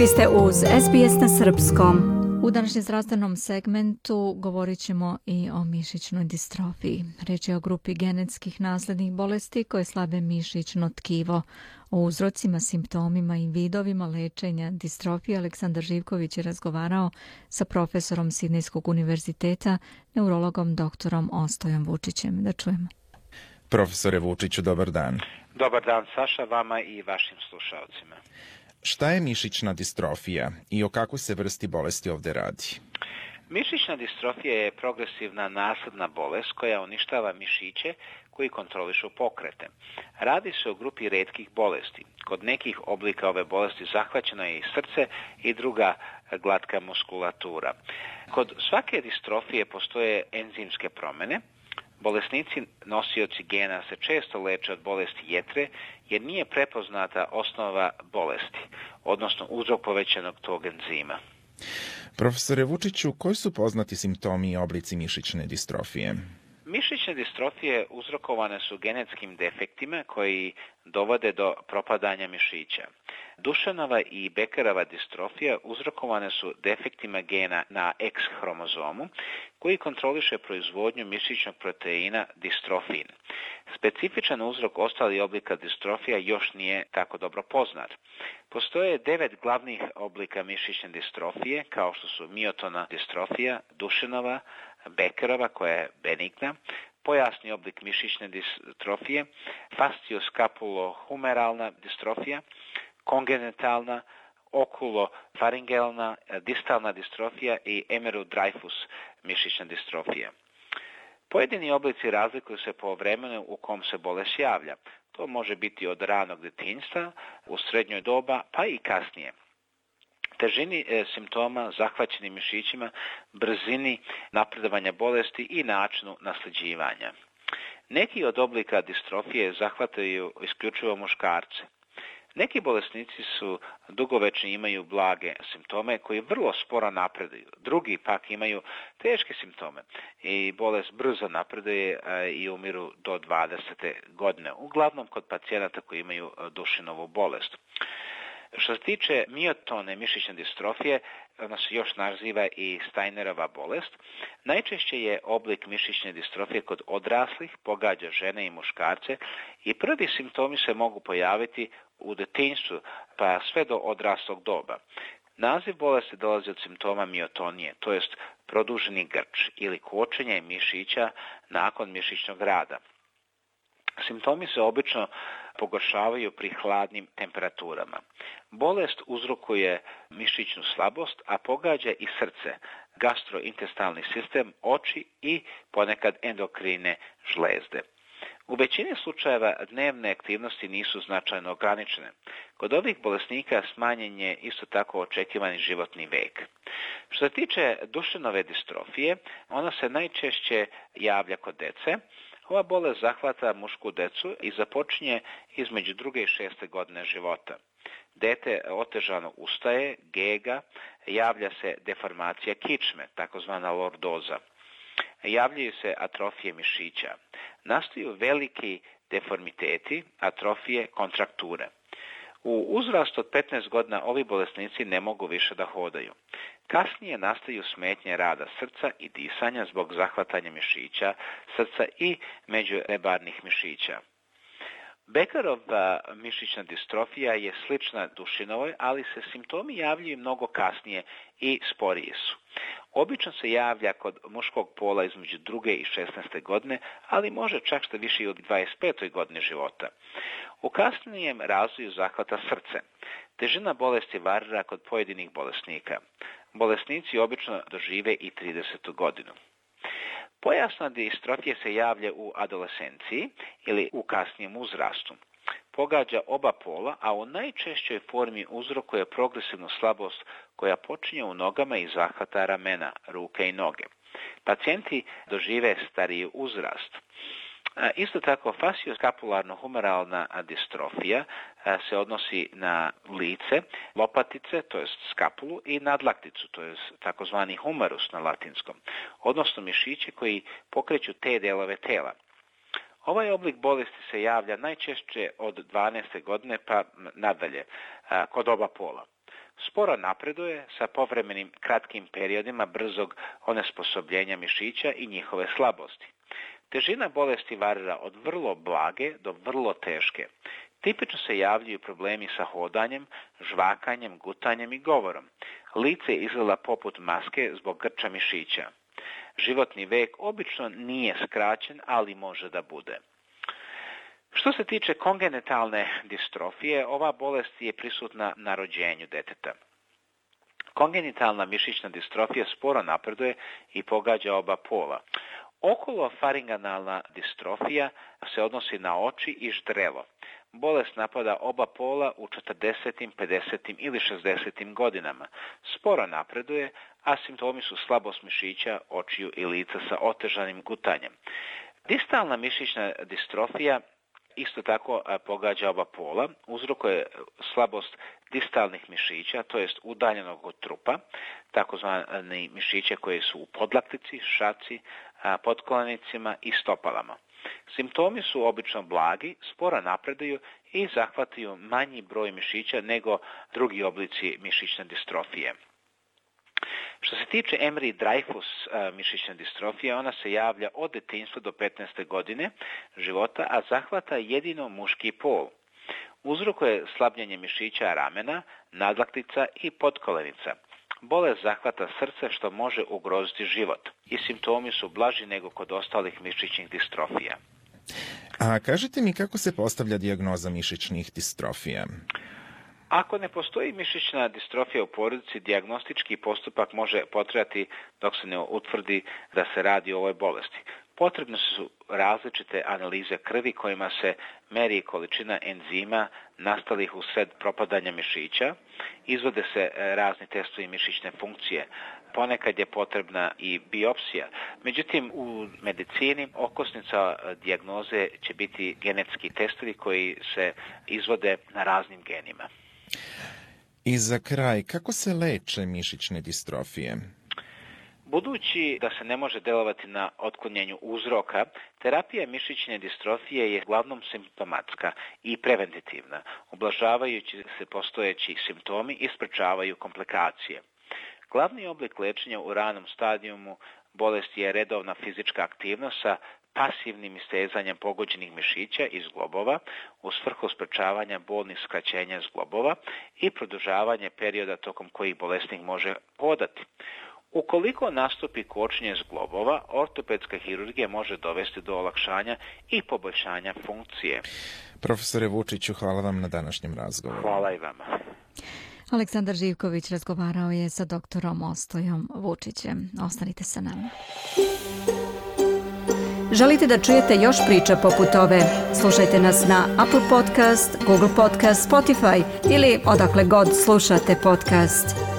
Vi ste uz SBS na Srpskom. U današnjem zdravstvenom segmentu govorit ćemo i o mišićnoj distrofiji. Reč je o grupi genetskih naslednih bolesti koje slabe mišićno tkivo. O uzrocima, simptomima i vidovima lečenja distrofije Aleksandar Živković je razgovarao sa profesorom Sidnijskog univerziteta, neurologom doktorom Ostojom Vučićem. Da čujemo. Profesore Vučiću, dobar dan. Dobar dan Saša, vama i vašim slušalcima. Šta je mišićna distrofija i o kakvoj se vrsti bolesti ovdje radi? Mišićna distrofija je progresivna nasledna bolest koja uništava mišiće koji kontrolišu pokrete. Radi se o grupi redkih bolesti. Kod nekih oblika ove bolesti zahvaćena je i srce i druga glatka muskulatura. Kod svake distrofije postoje enzimske promjene Bolesnici nosioci gena se često leče od bolesti jetre jer nije prepoznata osnova bolesti, odnosno uzrok povećanog tog enzima. Profesore Vučiću, koji su poznati simptomi i oblici mišićne distrofije? Mišićne distrofije uzrokovane su genetskim defektima koji dovode do propadanja mišića. Dušanova i Bekerova distrofija uzrokovane su defektima gena na X hromozomu koji kontroliše proizvodnju mišićnog proteina distrofin. Specifičan uzrok ostalih oblika distrofija još nije tako dobro poznat. Postoje devet glavnih oblika mišićne distrofije kao što su miotona distrofija, dušenova, Beckerova koja je benigna, pojasni oblik mišićne distrofije, fascioskapulohumeralna distrofija, kongenitalna, okulofaringelna, e, distalna distrofija i dreifus mišićna distrofija. Pojedini oblici razlikuju se po vremenu u kom se bolest javlja. To može biti od ranog detinjstva, u srednjoj doba, pa i kasnije težini e, simptoma, zahvaćenim mišićima, brzini napredovanja bolesti i načinu nasljeđivanja. Neki od oblika distrofije zahvataju isključivo muškarce. Neki bolesnici su dugovečni imaju blage simptome koji vrlo sporo napreduju. Drugi pak imaju teške simptome i bolest brzo napreduje e, i umiru do 20. godine. Uglavnom kod pacijenata koji imaju e, dušinovu bolest. Što se tiče miotone mišićne distrofije, ona se još naziva i Steinerova bolest, najčešće je oblik mišićne distrofije kod odraslih, pogađa žene i muškarce i prvi simptomi se mogu pojaviti u detinjstvu pa sve do odraslog doba. Naziv bolesti dolazi od simptoma miotonije, to jest produženi grč ili kočenje mišića nakon mišićnog rada. Simptomi se obično pogoršavaju pri hladnim temperaturama. Bolest uzrokuje mišićnu slabost, a pogađa i srce, gastrointestalni sistem, oči i ponekad endokrine žlezde. U većini slučajeva dnevne aktivnosti nisu značajno ograničene. Kod ovih bolesnika smanjen je isto tako očekivani životni vek. Što se tiče dušenove distrofije, ona se najčešće javlja kod dece, ova bolest zahvata mušku decu i započinje između druge i šeste godine života. Dete otežano ustaje, gega, javlja se deformacija kičme, takozvana lordoza. Javljaju se atrofije mišića. Nastaju veliki deformiteti, atrofije, kontrakture. U uzrast od 15 godina ovi bolesnici ne mogu više da hodaju. Kasnije nastaju smetnje rada srca i disanja zbog zahvatanja mišića, srca i međurebarnih mišića. Bekarova mišićna distrofija je slična dušinovoj, ali se simptomi javljaju mnogo kasnije i sporije su. Obično se javlja kod muškog pola između druge i 16. godine, ali može čak što više i od 25. godine života. U kasnijem razvoju zahvata srce. Težina bolesti varira kod pojedinih bolesnika. Bolesnici obično dožive i 30. godinu. Pojasna distrofija se javlja u adolescenciji ili u kasnijem uzrastu. Pogađa oba pola, a u najčešćoj formi uzrokuje progresivnu slabost koja počinje u nogama i zahvata ramena, ruke i noge. Pacijenti dožive stariji uzrast. Isto tako, fasioskapularno-humeralna distrofija se odnosi na lice, lopatice, to jest skapulu, i nadlakticu, to je takozvani humerus na latinskom, odnosno mišiće koji pokreću te delove tela. Ovaj oblik bolesti se javlja najčešće od 12. godine pa nadalje, kod oba pola sporo napreduje sa povremenim kratkim periodima brzog onesposobljenja mišića i njihove slabosti. Težina bolesti varira od vrlo blage do vrlo teške. Tipično se javljaju problemi sa hodanjem, žvakanjem, gutanjem i govorom. Lice izgleda poput maske zbog grča mišića. Životni vek obično nije skraćen, ali može da bude. Što se tiče kongenitalne distrofije, ova bolest je prisutna na rođenju deteta. Kongenitalna mišićna distrofija sporo napreduje i pogađa oba pola. Okolo-faringanalna distrofija se odnosi na oči i ždrelo. Bolest napada oba pola u 40., 50. ili 60. godinama. Sporo napreduje, a simptomi su slabost mišića, očiju i lica sa otežanim gutanjem. Distalna mišićna distrofija isto tako pogađa oba pola, uzrokuje e, slabost distalnih mišića, to jest udaljenog od trupa, takozvani mišiće koji su u podlaktici, šaci, podkolanicima i stopalama. Simptomi su obično blagi, spora napreduju i zahvataju manji broj mišića nego drugi oblici mišićne distrofije. Što se tiče Emery Dreyfus e, mišićne distrofije, ona se javlja od detinjstva do 15. godine života, a zahvata jedino muški pol. Uzrokuje slabljenje mišića ramena, nadlaktica i potkolenica. Bolest zahvata srce što može ugroziti život i simptomi su blaži nego kod ostalih mišićnih distrofija. A kažite mi kako se postavlja diagnoza mišićnih distrofija? Ako ne postoji mišićna distrofija u porodici, dijagnostički postupak može potrajati dok se ne utvrdi da se radi o ovoj bolesti. Potrebne su različite analize krvi kojima se meri količina enzima nastalih usred propadanja mišića, izvode se razni testovi mišićne funkcije, ponekad je potrebna i biopsija. Međutim, u medicini okosnica dijagnoze će biti genetski testovi koji se izvode na raznim genima. I za kraj, kako se leče mišićne distrofije? Budući da se ne može delovati na otklonjenju uzroka, terapija mišićne distrofije je uglavnom simptomatska i preventitivna, oblažavajući se postojeći simptomi i sprečavaju komplikacije. Glavni oblik lečenja u ranom stadijumu Bolest je redovna fizička aktivnost sa pasivnim istezanjem pogođenih mišića i zglobova u svrhu sprečavanja bolnih skraćenja zglobova i produžavanje perioda tokom kojih bolesnik može podati. Ukoliko nastupi kočenje zglobova, ortopedska hirurgija može dovesti do olakšanja i poboljšanja funkcije. Profesore Vučiću, hvala vam na današnjem razgovoru. Hvala i vama. Aleksandar Živković razgovarao je sa doktorom Ostojom Vučićem. Ostanite sa nama. Želite da čujete još priča poput ove? Slušajte nas na Apple Podcast, Google Podcast, Spotify ili odakle god slušate podcast.